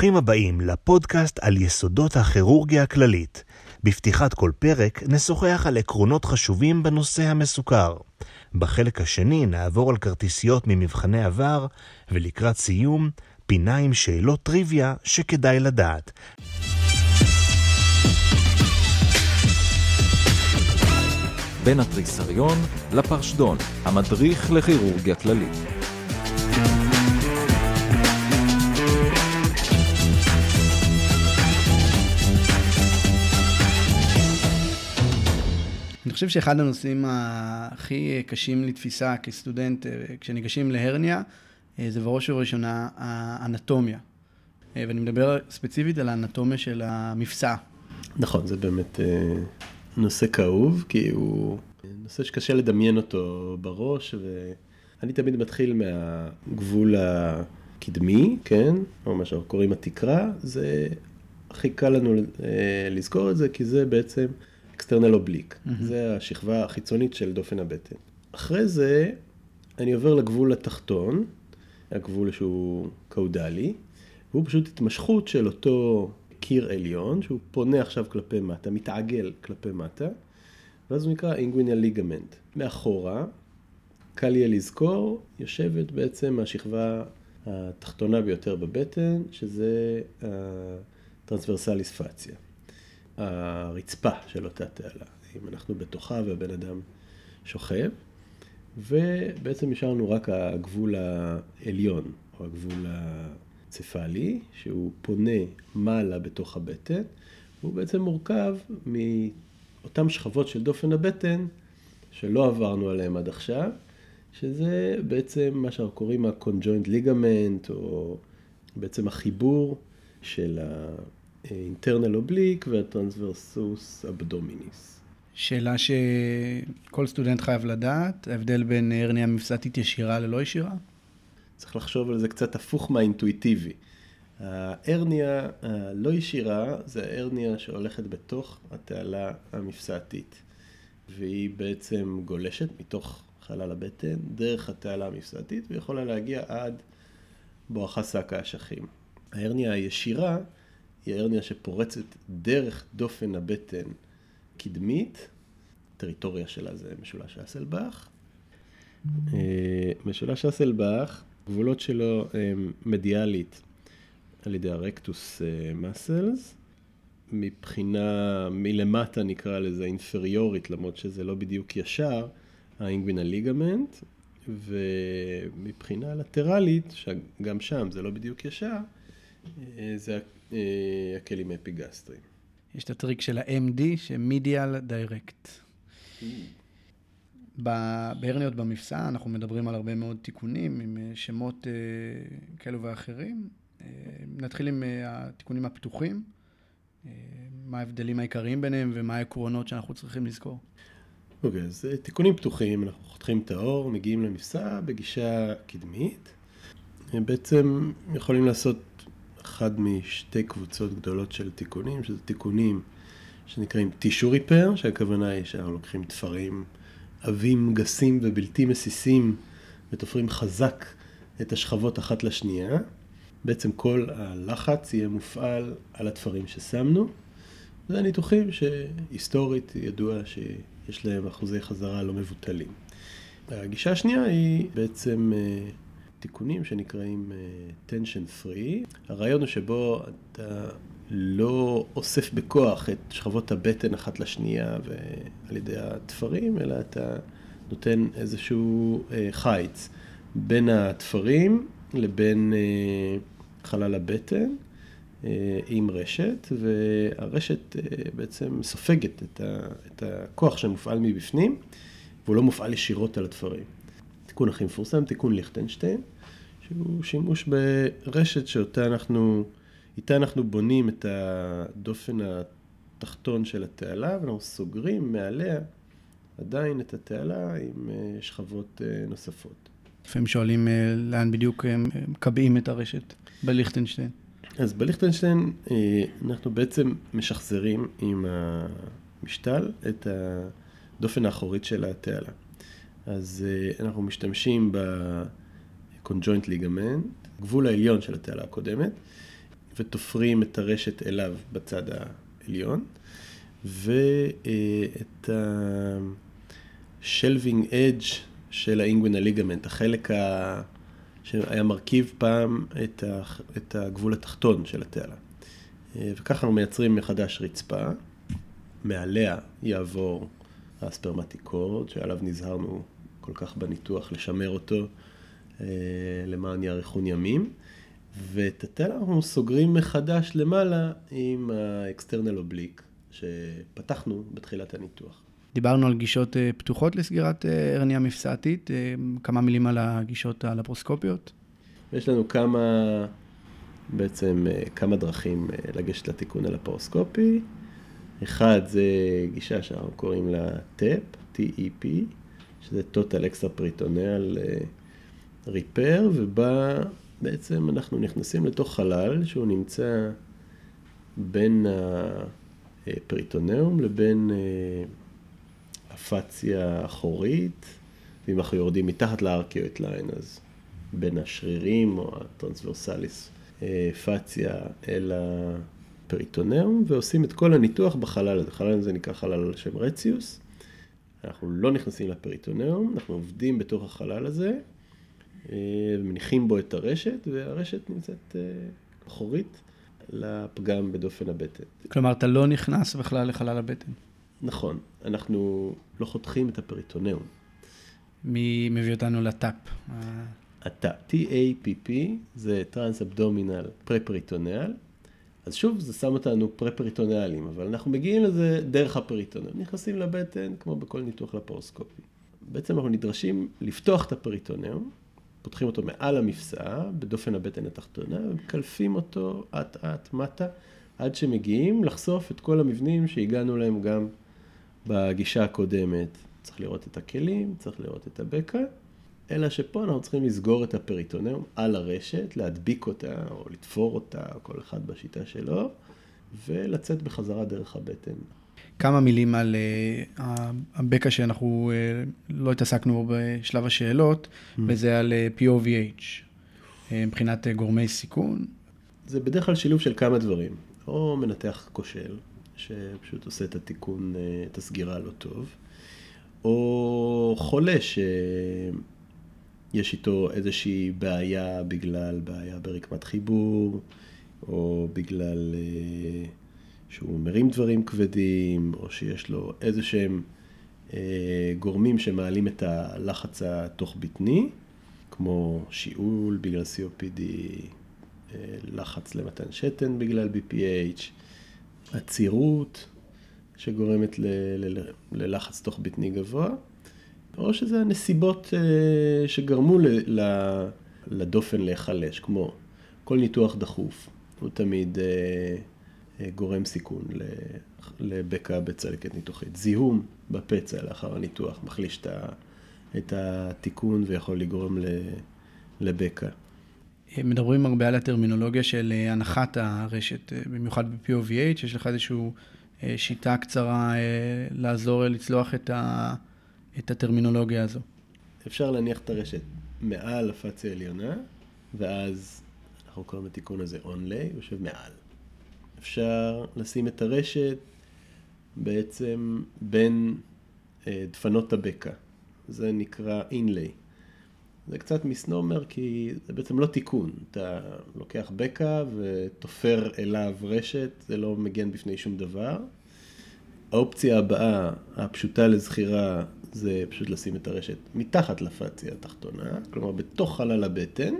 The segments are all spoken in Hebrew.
ברוכים הבאים לפודקאסט על יסודות הכירורגיה הכללית. בפתיחת כל פרק נשוחח על עקרונות חשובים בנושא המסוכר. בחלק השני נעבור על כרטיסיות ממבחני עבר, ולקראת סיום, פינה עם שאלות טריוויה שכדאי לדעת. בין התריסריון לפרשדון, המדריך לכירורגיה כללית. חושב שאחד הנושאים הכי קשים לתפיסה כסטודנט אה, כשניגשים להרניה, אה, זה בראש ובראשונה האנטומיה. אה, ואני מדבר ספציפית על האנטומיה של המפסע. נכון, זה באמת נושא כאוב, כי הוא נושא שקשה לדמיין אותו בראש, ואני תמיד מתחיל מהגבול הקדמי, כן, או מה שאנחנו קוראים התקרה, זה הכי קל לנו לזכור את זה, כי זה בעצם external oblique, mm-hmm. זה השכבה החיצונית של דופן הבטן. אחרי זה אני עובר לגבול התחתון, הגבול שהוא קאודלי, והוא פשוט התמשכות של אותו קיר עליון, שהוא פונה עכשיו כלפי מטה, מתעגל כלפי מטה, ואז הוא נקרא inguinal ligament. מאחורה, קל יהיה לזכור, יושבת בעצם השכבה התחתונה ביותר בבטן, שזה הטרנסברסליס פאציה. הרצפה של אותה תעלה, אם אנחנו בתוכה והבן אדם שוכב, ובעצם נשארנו רק הגבול העליון, או הגבול הצפלי, שהוא פונה מעלה בתוך הבטן, והוא בעצם מורכב מאותן שכבות של דופן הבטן, שלא עברנו עליהן עד עכשיו, שזה בעצם מה שאנחנו קוראים ה-conjoint ligament, או בעצם החיבור של ה... אינטרנל אובליק והטרנסברסוס אבדומיניס. שאלה שכל סטודנט חייב לדעת, ההבדל בין הרניה מפסטית ישירה ללא ישירה? צריך לחשוב על זה קצת הפוך מהאינטואיטיבי. ההרניה הלא ישירה זה ההרניה שהולכת בתוך התעלה המפסעתית, והיא בעצם גולשת מתוך חלל הבטן דרך התעלה המפסעתית ויכולה להגיע עד בואכה שק האשכים. ההרניה הישירה היא הרניה שפורצת דרך דופן הבטן קדמית, הטריטוריה שלה זה משולש אסלבך. אה, משולש אסלבך, גבולות שלו הם מדיאלית על ידי הרקטוס מסלס. מבחינה מלמטה נקרא לזה אינפריורית, למרות שזה לא בדיוק ישר, ה inguinal ligament, ומבחינה לטרלית, שגם שם זה לא בדיוק ישר, אה, זה אה, הכלים האפיגסטריים. יש את הטריק של ה-MD, ש medial direct. בהרניות במפסע אנחנו מדברים על הרבה מאוד תיקונים עם אה, שמות כאלו ואחרים. נתחיל עם התיקונים הפתוחים. מה ההבדלים העיקריים ביניהם ומה העקרונות שאנחנו צריכים לזכור? אוקיי, okay, אז תיקונים פתוחים, אנחנו חותכים את האור, מגיעים למפסע בגישה קדמית. בעצם יכולים לעשות אחד משתי קבוצות גדולות של תיקונים, שזה תיקונים שנקראים טישו ריפר, שהכוונה היא שאנחנו לוקחים תפרים עבים, גסים ובלתי מסיסים ותופרים חזק את השכבות אחת לשנייה. בעצם כל הלחץ יהיה מופעל על התפרים ששמנו. זה ניתוחים שהיסטורית ידוע שיש להם אחוזי חזרה לא מבוטלים. הגישה השנייה היא בעצם אה, תיקונים שנקראים uh, tension free. הרעיון הוא שבו אתה לא אוסף בכוח את שכבות הבטן אחת לשנייה ועל ידי התפרים, אלא אתה נותן איזשהו uh, חיץ בין התפרים לבין uh, חלל הבטן. עם רשת, והרשת בעצם סופגת את הכוח שמופעל מבפנים, והוא לא מופעל ישירות על התפרים. התיקון הכי מפורסם, תיקון ליכטנשטיין, שהוא שימוש ברשת שאותה אנחנו, איתה אנחנו בונים את הדופן התחתון של התעלה, ואנחנו סוגרים מעליה עדיין את התעלה עם אה, שכבות אה, נוספות. לפעמים שואלים אה, לאן בדיוק הם מקבעים את הרשת בליכטנשטיין. אז בליכטנשטיין אנחנו בעצם משחזרים עם המשתל את הדופן האחורית של התעלה. אז uh, אנחנו משתמשים ב-conjoint ligament, גבול העליון של התעלה הקודמת, ותופרים את הרשת אליו בצד העליון, ואת ה-shelving edge של האינגווין ליגמנט, החלק ה... שהיה מרכיב פעם את, ה... את הגבול התחתון של התעלה. וככה אנחנו מייצרים מחדש רצפה, מעליה יעבור הספרמטיקורד, שעליו נזהרנו כל כך בניתוח לשמר אותו למען יאריכון ימים. ואת התל אנחנו סוגרים מחדש למעלה עם ה external oblique שפתחנו בתחילת הניתוח. דיברנו על גישות אה, פתוחות לסגירת אה, הרניה מפסעתית, אה, כמה מילים על הגישות הלפרוסקופיות. יש לנו כמה, בעצם כמה דרכים לגשת לתיקון הלפרוסקופי. אחד זה גישה שאנחנו קוראים לה TEP, T-E-P, שזה total extra peritoneal repair, ובה בעצם אנחנו נכנסים לתוך חלל שהוא נמצא בין הפריטונאום לבין אה, הפציה האחורית, ואם אנחנו יורדים מתחת ל arcuate line, אז בין השרירים או ה transversalis אה, fascia אל הפריטונאום, ועושים את כל הניתוח בחלל הזה. החלל הזה נקרא חלל על שם רציוס. אנחנו לא נכנסים לפריטונאום, אנחנו עובדים בתוך החלל הזה. אה, מניחים בו את הרשת, והרשת נמצאת אה, אחורית לפגם בדופן הבטן. כלומר, אתה לא נכנס בכלל לחלל הבטן. נכון, אנחנו לא חותכים את הפריטונאום. מי מביא אותנו ל TAPP? ה TAPP, T-A-P-P, זה trans abdominal preperitoneal. אז שוב, זה שם אותנו פרפריטונאלים, אבל אנחנו מגיעים לזה דרך הפריטונאום. נכנסים לבטן, כמו בכל ניתוח לפרוסקופי. בעצם אנחנו נדרשים לפתוח את הפריטונאום, פותחים אותו מעל המפסעה, בדופן הבטן התחתונה, ומקלפים אותו אט אט מטה, עד שמגיעים לחשוף את כל המבנים שהגענו להם גם בגישה הקודמת. צריך לראות את הכלים, צריך לראות את הבקע, אלא שפה אנחנו צריכים לסגור את הפריטונאום על הרשת, להדביק אותה, או לתפור אותה, כל אחד בשיטה שלו, ולצאת בחזרה דרך הבטן. כמה מילים על uh, הבקע שאנחנו uh, לא התעסקנו בו בשלב השאלות, mm. וזה על uh, POVH, uh, מבחינת uh, גורמי סיכון. זה בדרך כלל שילוב של כמה דברים. או מנתח כושל, שפשוט עושה את התיקון, uh, את הסגירה הלא טוב, או חולה שיש איתו איזושהי בעיה בגלל בעיה ברקמת חיבור, או בגלל... Uh, שהוא מרים דברים כבדים, או שיש לו איזה שהם אה, גורמים שמעלים את הלחץ התוך בטני, כמו שיעול בגלל COPD, אה, לחץ למתן שתן בגלל BPH, עצירות שגורמת ל, ל, ל, ללחץ תוך בטני גבוה, או שזה הנסיבות אה, שגרמו לדופן להיחלש, כמו כל ניתוח דחוף, הוא תמיד... אה, גורם סיכון לבקע בצלקת ניתוחית. זיהום בפצע לאחר הניתוח מחליש את התיקון ויכול לגרום לבקע. מדברים הרבה על הטרמינולוגיה של אה, הנחת הרשת, אה, במיוחד ב-POVH, יש לך איזושהי אה, שיטה קצרה לעזור לצלוח את, ה, את הטרמינולוגיה הזו. אפשר להניח את הרשת מעל הפציה העליונה, ואז אנחנו קוראים לתיקון הזה אונליי, יושב מעל. אפשר לשים את הרשת בעצם בין אה, דפנות הבקע. זה נקרא אינליי. זה קצת מסנומר כי זה בעצם לא תיקון. אתה לוקח בקע ותופר אליו רשת, זה לא מגן בפני שום דבר. האופציה הבאה, הפשוטה לזכירה, זה פשוט לשים את הרשת מתחת לפציה התחתונה, כלומר בתוך חלל הבטן.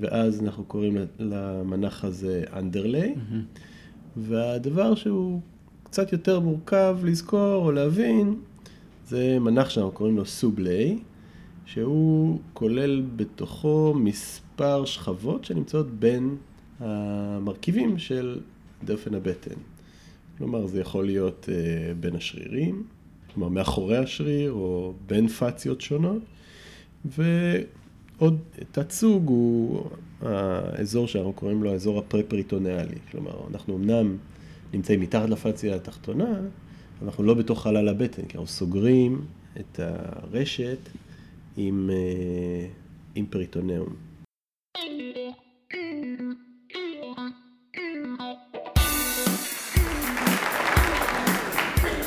ואז אנחנו קוראים למנח הזה אנדרליי. Mm-hmm. והדבר שהוא קצת יותר מורכב לזכור או להבין, זה מנח שאנחנו קוראים לו סובליי, שהוא כולל בתוכו מספר שכבות שנמצאות בין המרכיבים של דופן הבטן. כלומר, זה יכול להיות uh, בין השרירים, כלומר מאחורי השריר או בין פציות שונות, ו... עוד תת סוג הוא האזור שאנחנו קוראים לו האזור הפרפריטונאלי. כלומר, אנחנו אמנם נמצאים מתחת לפציה התחתונה, אנחנו לא בתוך חלל הבטן, כי אנחנו סוגרים את הרשת עם, אה, עם פריטונאום.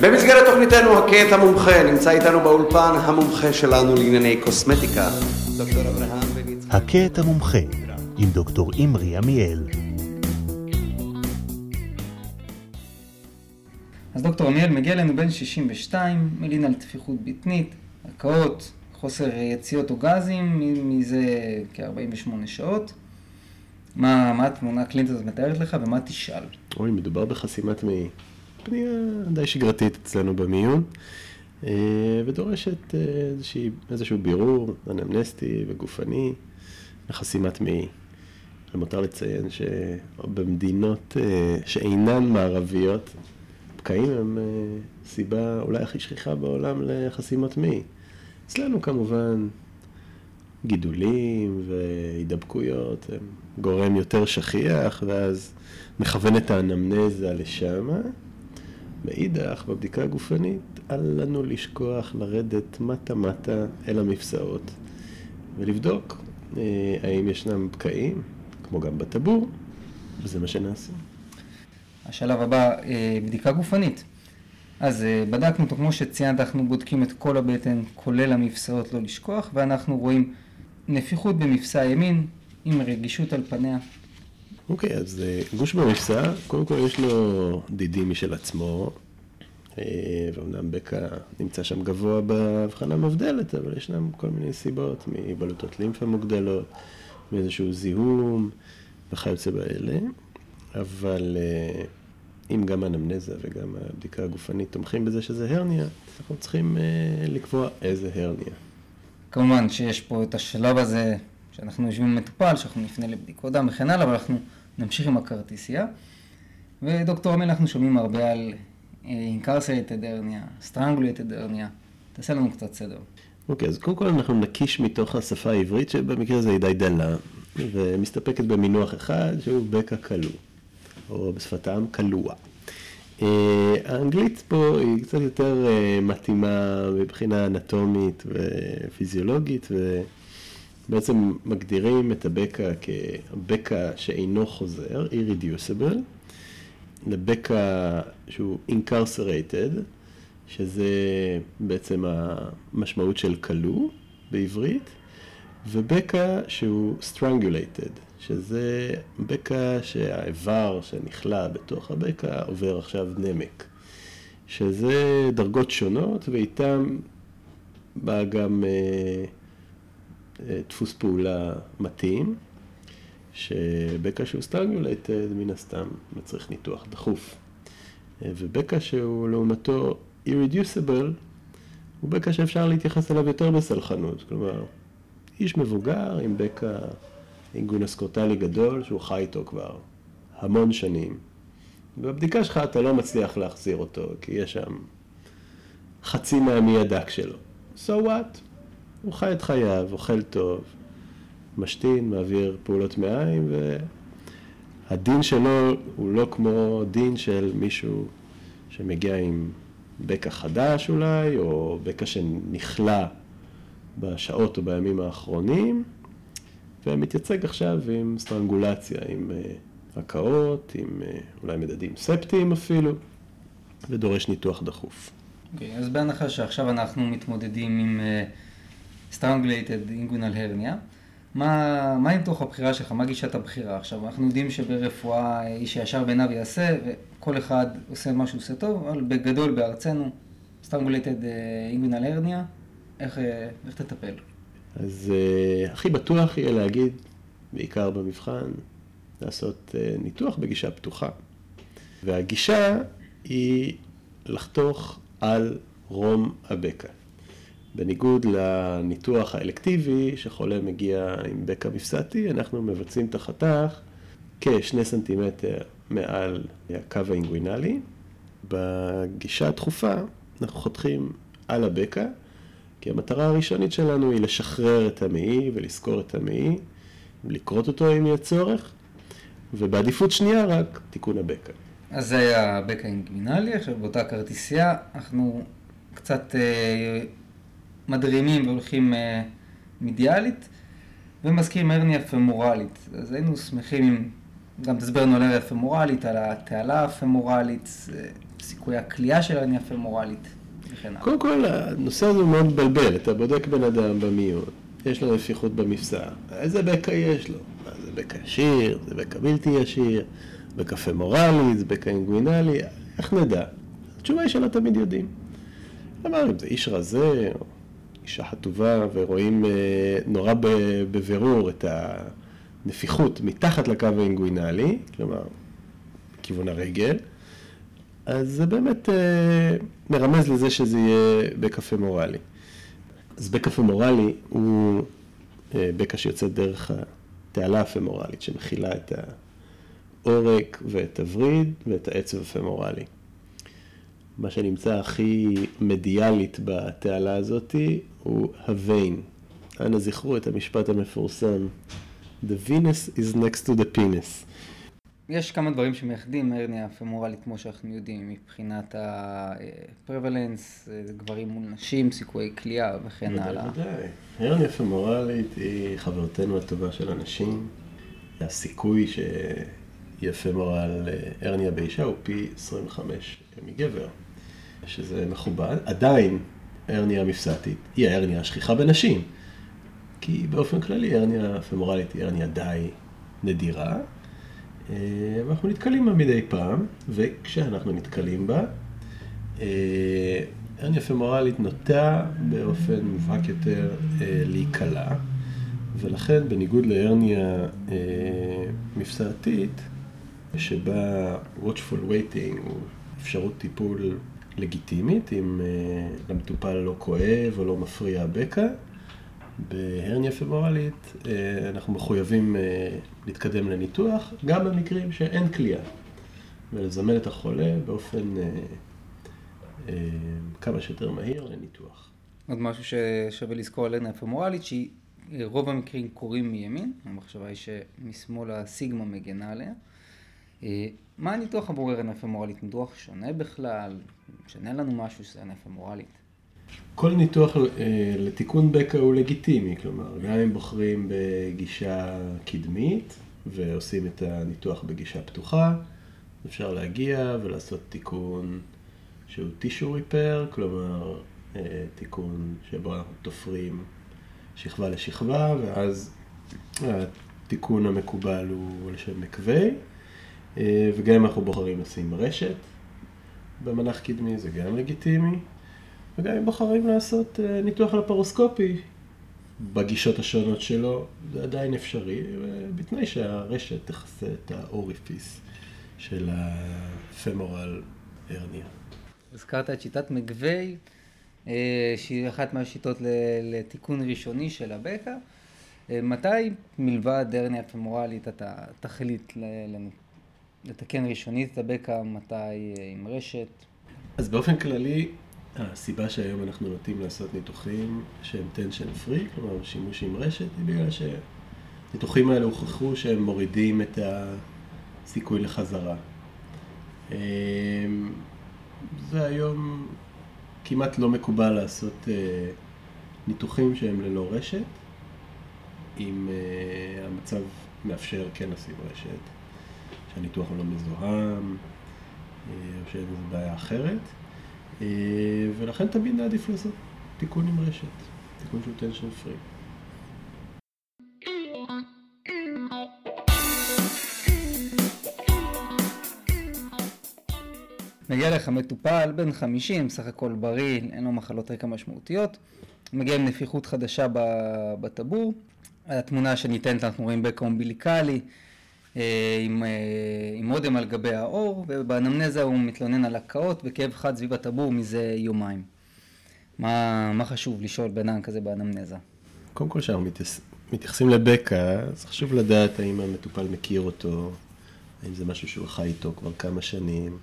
במסגרת תוכניתנו הכה את המומחה, נמצא איתנו באולפן המומחה שלנו לענייני קוסמטיקה, דוקטור אברהם בן יצחק. הכה את המומחה, עם דוקטור אימרי עמיאל. אז דוקטור עמיאל מגיע אלינו בן 62, מלין על טפיחות בטנית, הקאות, חוסר יציאות או גזים, מזה כ-48 שעות. מה, מה התמונה הקלינית הזאת מתארת לך ומה תשאל? אוי, מדובר בחסימת מעי. פנייה די שגרתית אצלנו במיון, אה, ודורשת אה, איזושהי, איזשהו בירור אנמנסטי וגופני לחסימת מעי. למותר לציין שבמדינות אה, שאינן מערביות, פקעים הם סיבה אולי הכי שכיחה בעולם לחסימות מעי. אצלנו כמובן גידולים והידבקויות הם גורם יותר שכיח, ואז מכוון את האנמנזה לשם. מאידך, בבדיקה הגופנית, אל לנו לשכוח לרדת מטה-מטה אל המפסעות ולבדוק אה, האם ישנם פקעים, כמו גם בטבור, וזה מה שנעשה. השלב הבא, אה, בדיקה גופנית. אז אה, בדקנו אותו, כמו שציינת, אנחנו בודקים את כל הבטן, כולל המפסעות, לא לשכוח, ואנחנו רואים נפיחות במפסע הימין, עם רגישות על פניה. אוקיי, אז אה, גוש במפסע, קודם כל יש לו דידים משל עצמו, אה, ואומנם בקע נמצא שם גבוה בהבחנה מבדלת, אבל ישנם כל מיני סיבות, מבלוטות לימפה מוגדלות, מאיזשהו זיהום וכיוצא באלה, אבל אם גם האנמנזה וגם הבדיקה הגופנית תומכים בזה שזה הרניה, אנחנו צריכים לקבוע איזה הרניה. כמובן שיש פה את השלב הזה שאנחנו יושבים עם מטופל, שאנחנו נפנה לבדיקות דם וכן הלאה, אבל אנחנו נמשיך עם הכרטיסייה. ודוקטור עמל, אנחנו שומעים הרבה על incarcerated hernia, strangulated hernia. תעשה לנו קצת סדר. אוקיי, okay, אז קודם כל אנחנו נקיש מתוך השפה העברית, שבמקרה הזה היא די דלה, ומסתפקת במינוח אחד שהוא בקע כלוא, או בשפתם כלוע. אה, האנגלית פה היא קצת יותר אה, מתאימה מבחינה אנטומית ופיזיולוגית, ובעצם מגדירים את הבקע כבקע שאינו חוזר, irreducible, לבקע שהוא incarcerated, שזה בעצם המשמעות של כלוא בעברית, ובקע שהוא strangulated, שזה בקע שהאיבר שנכלא בתוך הבקע עובר עכשיו נמק. שזה דרגות שונות ואיתם בא גם אה, דפוס פעולה מתאים, שבקע שהוא סטרגולטד מן הסתם מצריך ניתוח דחוף. אה, ובקע שהוא לעומתו irreducible, הוא בקע שאפשר להתייחס אליו יותר בסלחנות. כלומר, איש מבוגר עם בקע אינגונס קורטלי גדול שהוא חי איתו כבר המון שנים. בבדיקה שלך אתה לא מצליח להחזיר אותו, כי יש שם חצי מהמי הדק שלו. So what? הוא חי את חייו, אוכל טוב, משתין, מעביר פעולות מעיים, והדין שלו הוא לא כמו דין של מישהו שמגיע עם בקע חדש אולי, או בקע שנכלא בשעות או בימים האחרונים. ומתייצג עכשיו עם סטרנגולציה, עם uh, הקאות, עם uh, אולי מדדים ספטיים אפילו, ודורש ניתוח דחוף. אוקיי, okay, אז בהנחה שעכשיו אנחנו מתמודדים עם uh, Strangulated Inguinal Hernia, מה, מה ניתוח הבחירה שלך? מה גישת הבחירה? עכשיו, אנחנו יודעים שברפואה איש הישר בעיניו יעשה, וכל אחד עושה מה שהוא עושה טוב, אבל בגדול בארצנו, Strangulated Inguinal Hernia, איך, איך תטפל? אז uh, הכי בטוח יהיה להגיד, בעיקר במבחן, לעשות uh, ניתוח בגישה פתוחה. והגישה היא לחתוך על רום הבקע. בניגוד לניתוח האלקטיבי, שחולה מגיע עם בקע מפסעתי, אנחנו מבצעים את החתך כשני סנטימטר מעל הקו האינגווינלי. בגישה הדחופה אנחנו חותכים על הבקע כי המטרה הראשונית שלנו היא לשחרר את המעי ולזכור את המעי, לקרות אותו אם יהיה צורך, ובעדיפות שנייה רק תיקון הבקע. אז זה היה הבקע אינגמינלי, עכשיו באותה כרטיסייה אנחנו קצת אה, מדרימים והולכים אה, מידיאלית ומזכירים הרניה פמורלית. אז היינו שמחים אם גם תסבר לנו על הרניה פמורלית, על התעלה הפמורלית. סיכוי הכלייה של הרניה פמורלית וכן הלאה. קודם כל, הנושא הזה מאוד מבלבל. אתה בודק בן אדם במיון, יש לו נפיחות במפסע, איזה בקע יש לו? זה בקע ישיר, זה בקע בלתי ישיר, בקע פמורלי, זה בקע אינגווינלי, איך נדע? התשובה היא שלא תמיד יודעים. כלומר, אם זה איש רזה, או אישה חטובה, ורואים אה, נורא בבירור את הנפיחות מתחת לקו האינגווינלי, כלומר, בכיוון הרגל, אז זה באמת אה, מרמז לזה שזה יהיה בקע פמורלי. אז בקע פמורלי הוא אה, בקע שיוצא דרך התעלה הפמורלית, שמכילה את העורק ואת הווריד ואת העצב הפמורלי. מה שנמצא הכי מדיאלית בתעלה הזאתי הוא הוויין. אנא זכרו את המשפט המפורסם, The Venus is next to the penis. יש כמה דברים שמייחדים הרניה פמורלית כמו שאנחנו יודעים מבחינת ה-prevalence, גברים מול נשים, סיכויי כליאה וכן הלאה. בוודאי. הרניה פמורלית היא חברתנו הטובה של אנשים. הסיכוי שיהיה פמורל הרניה באישה הוא פי 25 מגבר, שזה מכובד. עדיין הרניה מפסעתית היא ההרניה השכיחה בנשים, כי באופן כללי הרניה פמורלית היא הרניה די נדירה. אה, ואנחנו נתקלים בה מדי פעם, וכשאנחנו נתקלים בה, אה, הרניה פמורלית נוטה באופן מובהק יותר אה, להיקלע, ולכן בניגוד להרניה מפסעתית, שבה watchful waiting הוא אפשרות טיפול לגיטימית, אם למטופל לא כואב או לא מפריע הבקע, בהרניה פמורלית אנחנו מחויבים להתקדם לניתוח, גם במקרים שאין כליאה, ולזמן את החולה באופן אה, אה, כמה שיותר מהיר לניתוח. עוד משהו ששווה לזכור על הרניה פמורלית, שרוב המקרים קורים מימין, המחשבה היא שמשמאל הסיגמה מגנה עליה. אה, מה הניתוח עבור הרניה פמורלית? ניתוח שונה בכלל? משנה לנו משהו שזה הרניה פמורלית? כל ניתוח אה, לתיקון בקע הוא לגיטימי, כלומר, גם אם בוחרים בגישה קדמית ועושים את הניתוח בגישה פתוחה, אפשר להגיע ולעשות תיקון שהוא טישו ריפר, כלומר, אה, תיקון שבו אנחנו תופרים שכבה לשכבה, ואז התיקון המקובל הוא לשם מקווי, אה, וגם אם אנחנו בוחרים לשים רשת במנח קדמי, זה גם לגיטימי. וגם אם בוחרים לעשות אה, ניתוח לפרוסקופי בגישות השונות שלו, זה עדיין אפשרי, בתנאי שהרשת תכסה את האוריפיס של הפמורל הרניה. הזכרת את שיטת מגווי, אה, שהיא אחת מהשיטות לתיקון ראשוני של הבקע. אה, מתי מלבד הרניה פמורלית אתה תחליט לתקן ראשונית את הבקע, מתי עם רשת? אז באופן כללי, הסיבה שהיום אנחנו נוטים לעשות ניתוחים שהם tension free, כלומר שימוש עם רשת, היא בגלל שהניתוחים האלה הוכחו שהם מורידים את הסיכוי לחזרה. אמ, זה היום כמעט לא מקובל לעשות אה, ניתוחים שהם ללא רשת, אם אה, המצב מאפשר כן לשים רשת, שהניתוח הוא לא מזוהם, אה, או שאין איזו בעיה אחרת. אה, ולכן תמיד נעדיף לעשות תיקון עם רשת, תיקון שהוא tension free. מגיע לך מטופל בן 50, סך הכל בריא, אין לו מחלות רקע משמעותיות, מגיע עם נפיחות חדשה בטבור, התמונה שניתנת אנחנו רואים אה, עם, אה, עם אודם על גבי האור, ובאנמנזה הוא מתלונן על הקאות וכאב חד סביב הטבור מזה יומיים. מה, מה חשוב לשאול בן כזה באנמנזה? קודם כל כשאנחנו מתייחסים לבקע, אז חשוב לדעת האם המטופל מכיר אותו, האם זה משהו שהוא חי איתו כבר כמה שנים,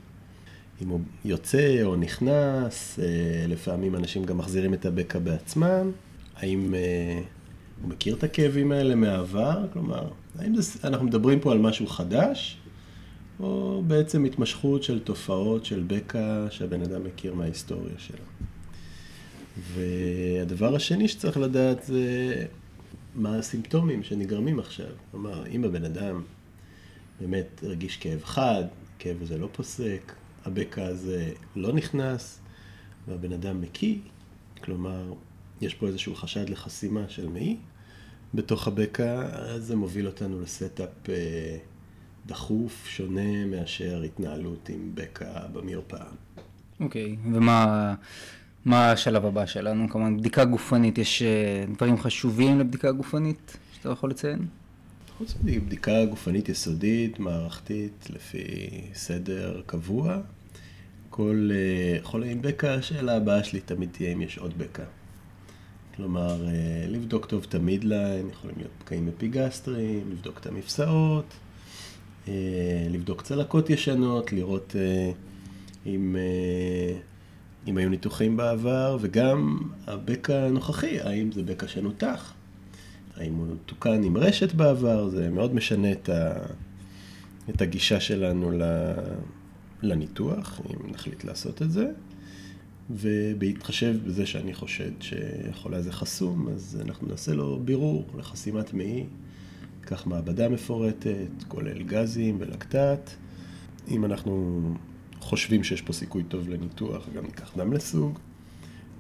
אם הוא יוצא או נכנס, אה, לפעמים אנשים גם מחזירים את הבקע בעצמם, האם הוא מכיר את הכאבים האלה מהעבר, כלומר, האם זה, אנחנו מדברים פה על משהו חדש, או בעצם התמשכות של תופעות של בקע שהבן אדם מכיר מההיסטוריה שלו. והדבר השני שצריך לדעת זה מה הסימפטומים שנגרמים עכשיו. כלומר, אם הבן אדם באמת הרגיש כאב חד, הכאב הזה לא פוסק, הבקע הזה לא נכנס והבן אדם מקיא, כלומר, יש פה איזשהו חשד לחסימה של מעי בתוך הבקע, אז זה מוביל אותנו לסטאפ אה, דחוף, שונה מאשר התנהלות עם בקע במרפאה. אוקיי, okay, ומה מה השלב הבא שלנו? כמובן, בדיקה גופנית, יש אה, דברים חשובים לבדיקה גופנית שאתה יכול לציין? חוץ מבדיקה גופנית יסודית, מערכתית, לפי סדר קבוע, כל uh, חולה עם בקע, השאלה הבאה שלי תמיד תהיה אם יש עוד בקע. כלומר, uh, לבדוק טוב את המידליין, יכולים להיות בקעים אפיגסטריים, לבדוק את המפסעות, uh, לבדוק צלקות ישנות, לראות uh, אם, אם היו ניתוחים בעבר, וגם הבקע הנוכחי, האם זה בקע שנותח. האם הוא תוקן עם רשת בעבר, זה מאוד משנה את, ה, את הגישה שלנו לניתוח, אם נחליט לעשות את זה. ובהתחשב בזה שאני חושד שהחולה הזה חסום, אז אנחנו נעשה לו בירור לחסימת מעי, ניקח מעבדה מפורטת, כולל גזים ולקטט. אם אנחנו חושבים שיש פה סיכוי טוב לניתוח, גם ניקח דם לסוג,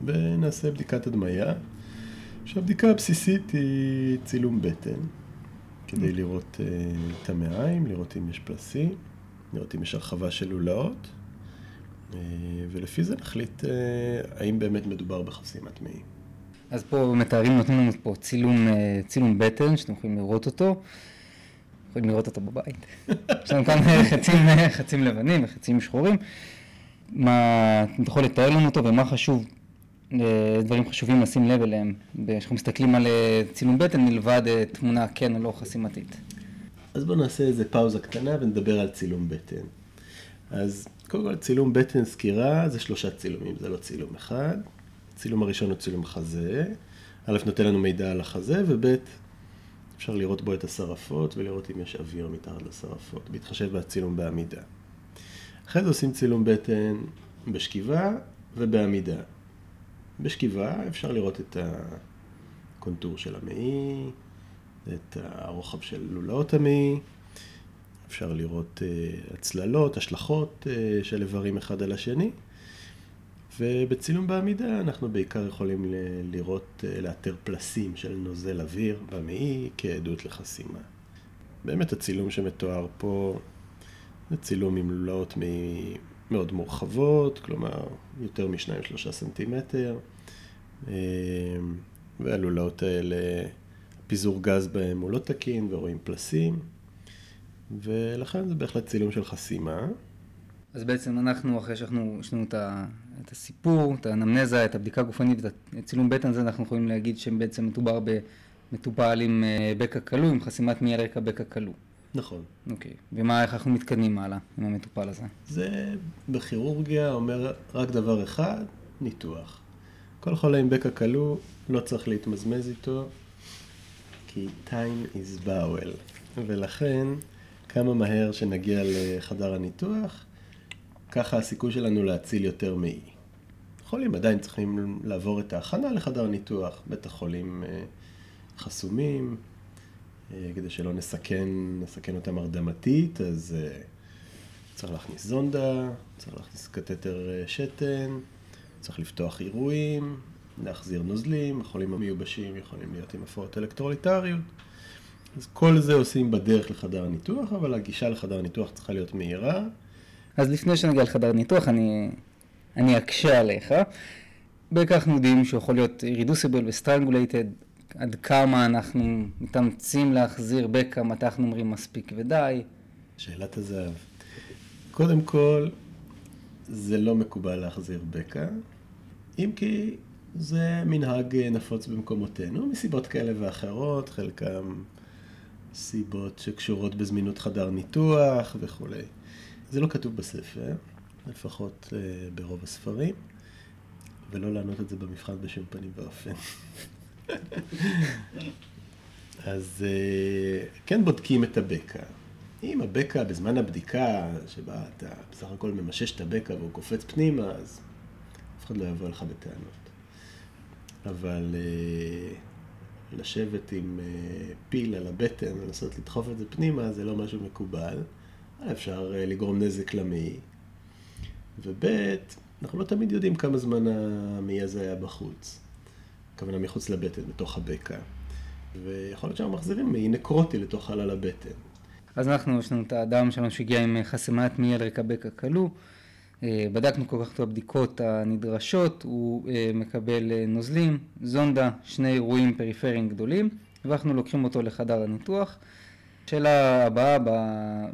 ונעשה בדיקת הדמיה. שהבדיקה הבסיסית היא צילום בטן, כדי לראות uh, את המעיים, לראות אם יש פלסים, לראות אם יש הרחבה של לולאות, ולפי זה נחליט uh, האם באמת מדובר בחסימת מעי. אז פה מתארים, נותנים לנו פה צילום, uh, צילום בטן, שאתם יכולים לראות אותו. יכולים לראות אותו בבית. יש לנו כאן חצים, חצים לבנים וחצים שחורים. מה, אתה יכול לתאר לנו אותו ומה חשוב דברים חשובים לשים לב אליהם, כשאנחנו מסתכלים על אה, צילום בטן מלבד אה, תמונה כן או לא חסימתית. אז בואו נעשה איזה פאוזה קטנה ונדבר על צילום בטן. אז קודם כל צילום בטן סקירה זה שלושה צילומים, זה לא צילום אחד. הצילום הראשון הוא צילום חזה, א' נותן לנו מידע על החזה, וב' אפשר לראות בו את השרפות ולראות אם יש אוויר מתחת לשרפות, בהתחשב בצילום בעמידה. אחרי זה עושים צילום בטן בשכיבה ובעמידה. בשכיבה אפשר לראות את הקונטור של המעי, את הרוחב של לולאות המעי, אפשר לראות uh, הצללות, השלכות uh, של איברים אחד על השני. ובצילום בעמידה אנחנו בעיקר יכולים לראות, uh, לאתר פלסים של נוזל אוויר במעי כעדות לחסימה. באמת הצילום שמתואר פה זה צילום עם לולאות מאוד מורחבות, כלומר יותר מ-2-3 סנטימטר, אה, והלולאות האלה, פיזור גז בהם הוא לא תקין ורואים פלסים, ולכן זה בהחלט צילום של חסימה. אז בעצם אנחנו, אחרי שאנחנו, יש לנו את הסיפור, את האנמנזה, את הבדיקה הגופנית ואת הצילום בטן הזה, אנחנו יכולים להגיד שבעצם מדובר במטופל עם אה, בקע כלוא, עם חסימת מי רקע בקע כלוא. נכון. אוקיי. ומה, איך אנחנו מתקדמים הלאה עם המטופל הזה? זה בכירורגיה אומר רק דבר אחד, ניתוח. כל חולה עם בקע כלוא, לא צריך להתמזמז איתו, כי time is bowel. ולכן, כמה מהר שנגיע לחדר הניתוח, ככה הסיכוי שלנו להציל יותר מעי. חולים עדיין צריכים לעבור את ההכנה לחדר הניתוח, בטח חולים אה, חסומים, אה, כדי שלא נסכן, נסכן אותם הרדמתית, אז אה, צריך להכניס זונדה, צריך להכניס קטטר שתן, צריך לפתוח עירויים, להחזיר נוזלים, החולים המיובשים יכולים להיות עם הפרעות אלקטרוליטריות. אז כל זה עושים בדרך לחדר הניתוח, אבל הגישה לחדר הניתוח צריכה להיות מהירה. אז לפני שנגיע לחדר ניתוח, אני, אני אקשה עליך. בכך אנחנו יודעים שהוא יכול להיות reducible ו strangulated, עד כמה אנחנו מתאמצים להחזיר מתי אנחנו אומרים מספיק ודי. שאלת הזהב. קודם כל, זה לא מקובל להחזיר בקע, אם כי זה מנהג נפוץ במקומותינו, מסיבות כאלה ואחרות, חלקם סיבות שקשורות בזמינות חדר ניתוח וכולי. זה לא כתוב בספר, לפחות uh, ברוב הספרים, ולא לענות את זה במבחן בשום פנים ואופן. אז uh, כן בודקים את הבקע. אם הבקע בזמן הבדיקה, שבה אתה בסך הכל ממשש את הבקע והוא קופץ פנימה, אז אף אחד לא יבוא לך בטענות. אבל uh, לשבת עם uh, פיל על הבטן ולנסות לדחוף את זה פנימה, זה לא משהו מקובל. אפשר uh, לגרום נזק למעי. וב', אנחנו לא תמיד יודעים כמה זמן המעי הזה היה בחוץ. הכוונה מחוץ לבטן, בתוך הבקע. ויכול להיות שאנחנו מחזירים מעי נקרוטי לתוך חלל הבטן. אז אנחנו, יש לנו את האדם שלנו שהגיע עם חסימת מעי על רקע בקע כלוא. אה, בדקנו כל כך את הבדיקות הנדרשות, הוא אה, מקבל אה, נוזלים, זונדה, שני אירועים פריפריים גדולים, ואנחנו לוקחים אותו לחדר הניתוח. השאלה הבאה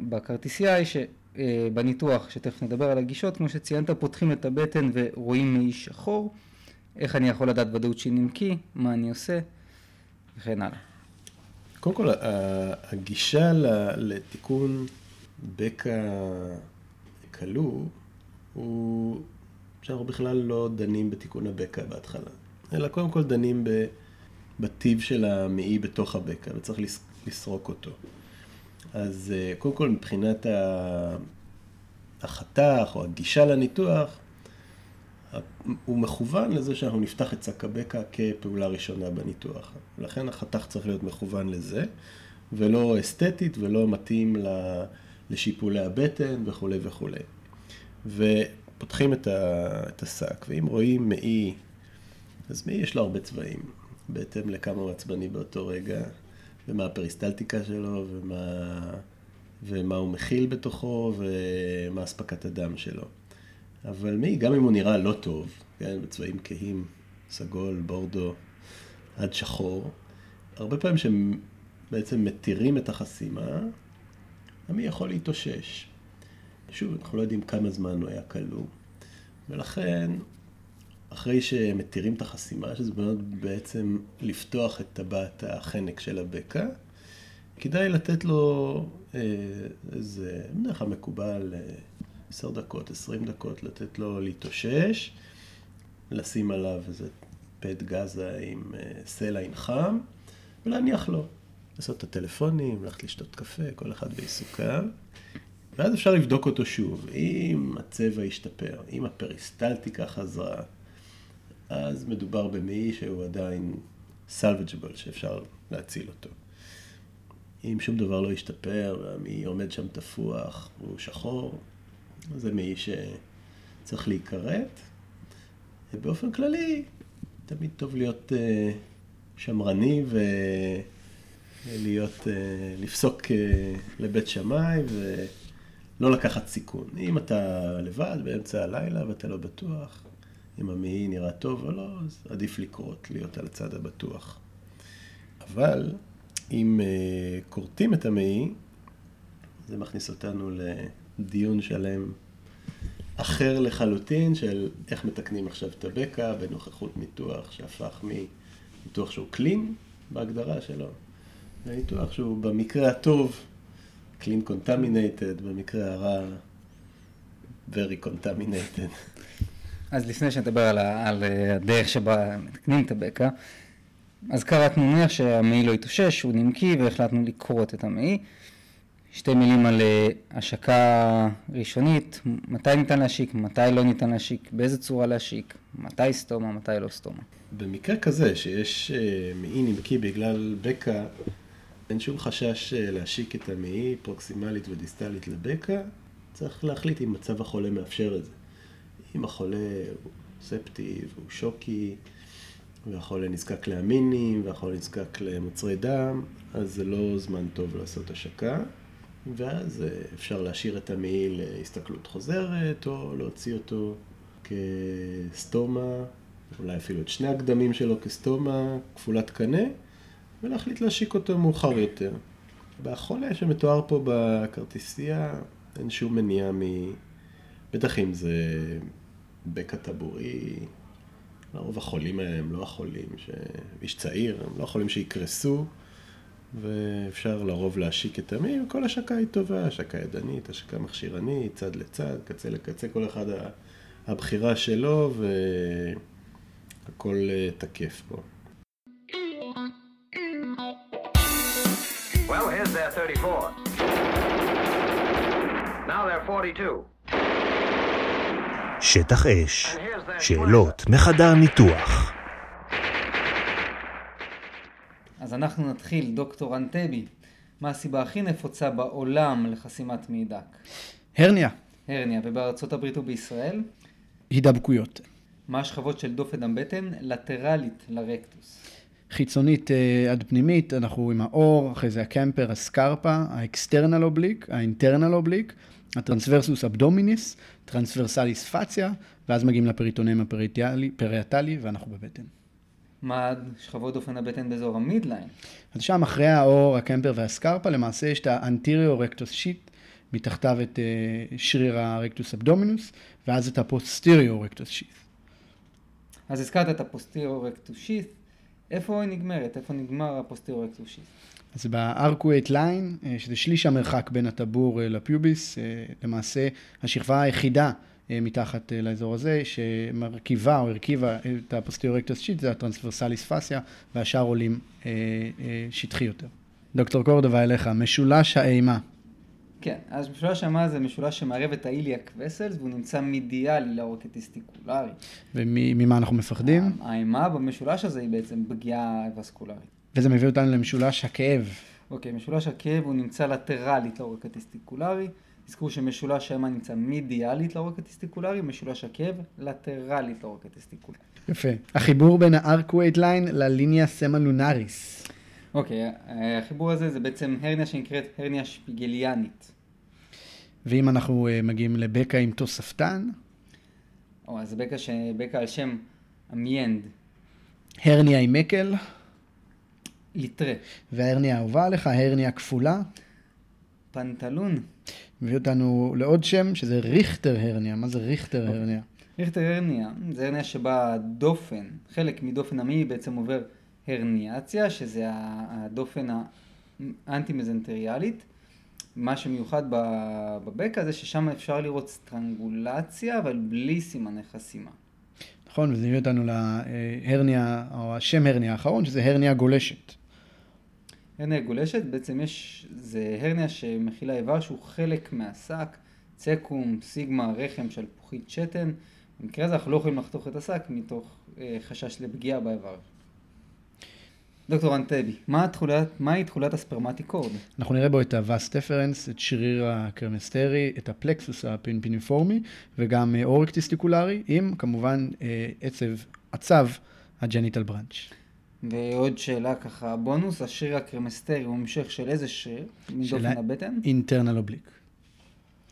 בכרטיסייה היא שבניתוח, שתכף נדבר על הגישות, כמו שציינת, פותחים את הבטן ורואים מעי שחור. איך אני יכול לדעת ודאות שהיא נמקי, מה אני עושה, וכן הלאה. קודם כל, הגישה לתיקון בקע כלוא הוא שאנחנו בכלל לא דנים בתיקון הבקע בהתחלה, אלא קודם כל דנים בטיב של המעי בתוך הבקע, וצריך לסרוק אותו. אז אה, קודם כל מבחינת החתך או הגישה לניתוח, הוא מכוון לזה שאנחנו נפתח את שק הבקע כפעולה ראשונה בניתוח. לכן החתך צריך להיות מכוון לזה, ולא אסתטית ולא מתאים לשיפולי הבטן וכולי וכולי. ופותחים את, את השק, ואם רואים מעי, אז מעי יש לו הרבה צבעים, בהתאם לכמה הוא עצבני באותו רגע, ומה הפריסטלטיקה שלו, ומה, ומה הוא מכיל בתוכו, ומה אספקת הדם שלו. אבל מעי, גם אם הוא נראה לא טוב, כן, בצבעים כהים, סגול, בורדו, עד שחור, הרבה פעמים שהם בעצם מתירים את החסימה, המעי יכול להתאושש. שוב, אנחנו לא יודעים כמה זמן הוא היה כלוא, ולכן, אחרי שמתירים את החסימה, שזה בעצם לפתוח את טבעת החנק של הבקע, כדאי לתת לו אה, איזה, בדרך כלל מקובל, אה, עשר דקות, עשרים דקות, לתת לו להתאושש, לשים עליו איזה פט גזה עם אה, סלע עם חם, ולהניח לו. לעשות את הטלפונים, ללכת לשתות קפה, כל אחד בעיסוקיו. ואז אפשר לבדוק אותו שוב. אם הצבע השתפר, אם הפריסטלטיקה חזרה, אז מדובר במעי שהוא עדיין salvageable, שאפשר להציל אותו. אם שום דבר לא השתפר, והמעי עומד שם תפוח, הוא שחור, זה מעי שצריך להיכרת. ובאופן כללי, תמיד טוב להיות uh, שמרני ולהיות, uh, לפסוק uh, לבית שמאי ולא לקחת סיכון. אם אתה לבד באמצע הלילה ואתה לא בטוח, אם המעי נראה טוב או לא, אז עדיף לקרות, להיות על הצד הבטוח. אבל אם uh, כורתים את המעי, זה מכניס אותנו לדיון שלם אחר לחלוטין של איך מתקנים עכשיו את הבקע בנוכחות ניתוח שהפך מניתוח שהוא קלין בהגדרה שלו, לניתוח שהוא במקרה הטוב קלין קונטמינטד, במקרה הרע very contaminated. אז לפני שנדבר על, על הדרך שבה מתקנים את הבקע, אז קראתנו נניח שהמעי לא התאושש, הוא נמקי והחלטנו לקרות את המעי. שתי מילים על אה, השקה ראשונית, מתי ניתן להשיק, מתי לא ניתן להשיק, באיזה צורה להשיק, מתי סטומה, מתי לא סטומה. במקרה כזה שיש אה, מעי נמקי בגלל בקע, אין שום חשש אה, להשיק את המעי פרוקסימלית ודיסטלית לבקע, צריך להחליט אם מצב החולה מאפשר את זה. אם החולה הוא ספטי והוא שוקי, והחולה נזקק לאמינים, והחולה נזקק למוצרי דם, אז זה לא זמן טוב לעשות השקה. ואז אה, אפשר להשאיר את המעיל להסתכלות חוזרת, או להוציא אותו כסטומה, אולי אפילו את שני הקדמים שלו כסטומה, כפולת קנה, ולהחליט להשיק אותו מאוחר יותר. בחולה שמתואר פה בכרטיסייה, אין שום מניעה מ... בטח אם זה בקע טבורי, לרוב החולים האלה הם לא החולים, ש... איש צעיר, הם לא החולים שיקרסו. ואפשר לרוב להשיק את המי, וכל השקה היא טובה, השקה ידנית, השקה מכשירנית, צד לצד, קצה לקצה, כל אחד הבחירה שלו, והכל אה, תקף פה. Well, here's their 34. Now they're 42. שטח אש, שאלות מחדר ניתוח. אז אנחנו נתחיל, דוקטור אנטבי, מה הסיבה הכי נפוצה בעולם לחסימת מעי דק? הרניה. הרניה, ובארצות הברית ובישראל? הידבקויות. מה השכבות של דופן הבטן לטרלית לרקטוס? חיצונית אה, עד פנימית, אנחנו עם העור, אחרי זה הקמפר, הסקרפה, ה external oblique, ה internal oblique, ה transversus abdominis, transversalis fascia, ואז מגיעים לפריטונם הפריאטלי, ואנחנו בבטן. מה שכבות דופן הבטן באזור ה midline? אז שם אחרי העור, הקמפר והסקרפה, למעשה יש את ה anterior rectus sheath, מתחתיו את אה, שריר ה rectus abdominis, ואז את ה posterior rectus sheath. אז הזכרת את ה posterior rectus sheath, איפה היא נגמרת? איפה נגמר sheath? אז ב arcuate line, אה, שזה שליש המרחק בין הטבור אה, ל pubis, למעשה השכבה היחידה מתחת לאזור הזה, שמרכיבה או הרכיבה את ה posterior rectus sheath, זה ה transversalis fascia, והשאר עולים שטחי יותר. דוקטור קורדובה אליך, משולש האימה. כן, אז משולש האימה זה משולש שמערב את ה iliac vessels, והוא נמצא מידיאלי לעורק הטסטיקולרי. וממה אנחנו מפחדים? האימה במשולש הזה היא בעצם פגיעה וסקולרית. וזה מביא אותנו למשולש הכאב. אוקיי, משולש הכאב הוא נמצא לטרלית לעורק הטסטיקולרי. תזכרו שמשולש האימה נמצא מידיאלית לעורק הטסטיקולרי, משולש הכאב לטרלית לעורק הטסטיקולרי. יפה. החיבור בין ה arcuate line ל linea semilunaris. אוקיי, החיבור הזה זה בעצם הרניה שנקראת הרניה שפיגליאנית. ואם אנחנו אה, מגיעים לבקע עם תוספתן? או, אז בקע, ש... בקע על שם אמיינד. הרניה עם מקל? ליטרה. וההרניה האהובה עליך, הרניה כפולה? pantaloon. מביא אותנו לעוד שם, שזה Richter hernia. מה זה Richter אוקיי. hernia? Richter hernia, זה הרניה שבה הדופן, חלק מדופן המעי בעצם עובר הרניאציה, שזה הדופן האנטי-מזנטריאלית. מה שמיוחד בבקע זה ששם אפשר לראות סטרנגולציה, אבל בלי סימני חסימה. נכון, וזה מביא אותנו להרניה, או השם הרניה האחרון, שזה הרניה גולשת. הרניה גולשת, בעצם יש, זה הרניה שמכילה איבר שהוא חלק מהשק, צקום, סיגמה, רחם, שלפוחית שתן. במקרה הזה אנחנו לא יכולים לחתוך את השק מתוך אה, חשש לפגיעה באיבר. דוקטור אנטבי, מה מהי תכולת ה spermatic cord? אנחנו נראה בו את ה vas deferens, את שריר הקרמסטרי, את הפלקסוס הפמפיניפורמי, וגם אה, עורק טסטיקולרי, עם כמובן אה, עצב, עצב ה genital branch. ועוד שאלה ככה, בונוס, השריר הקרמסטרי הוא המשך של איזה שריר? מדופן הבטן? internal oblique.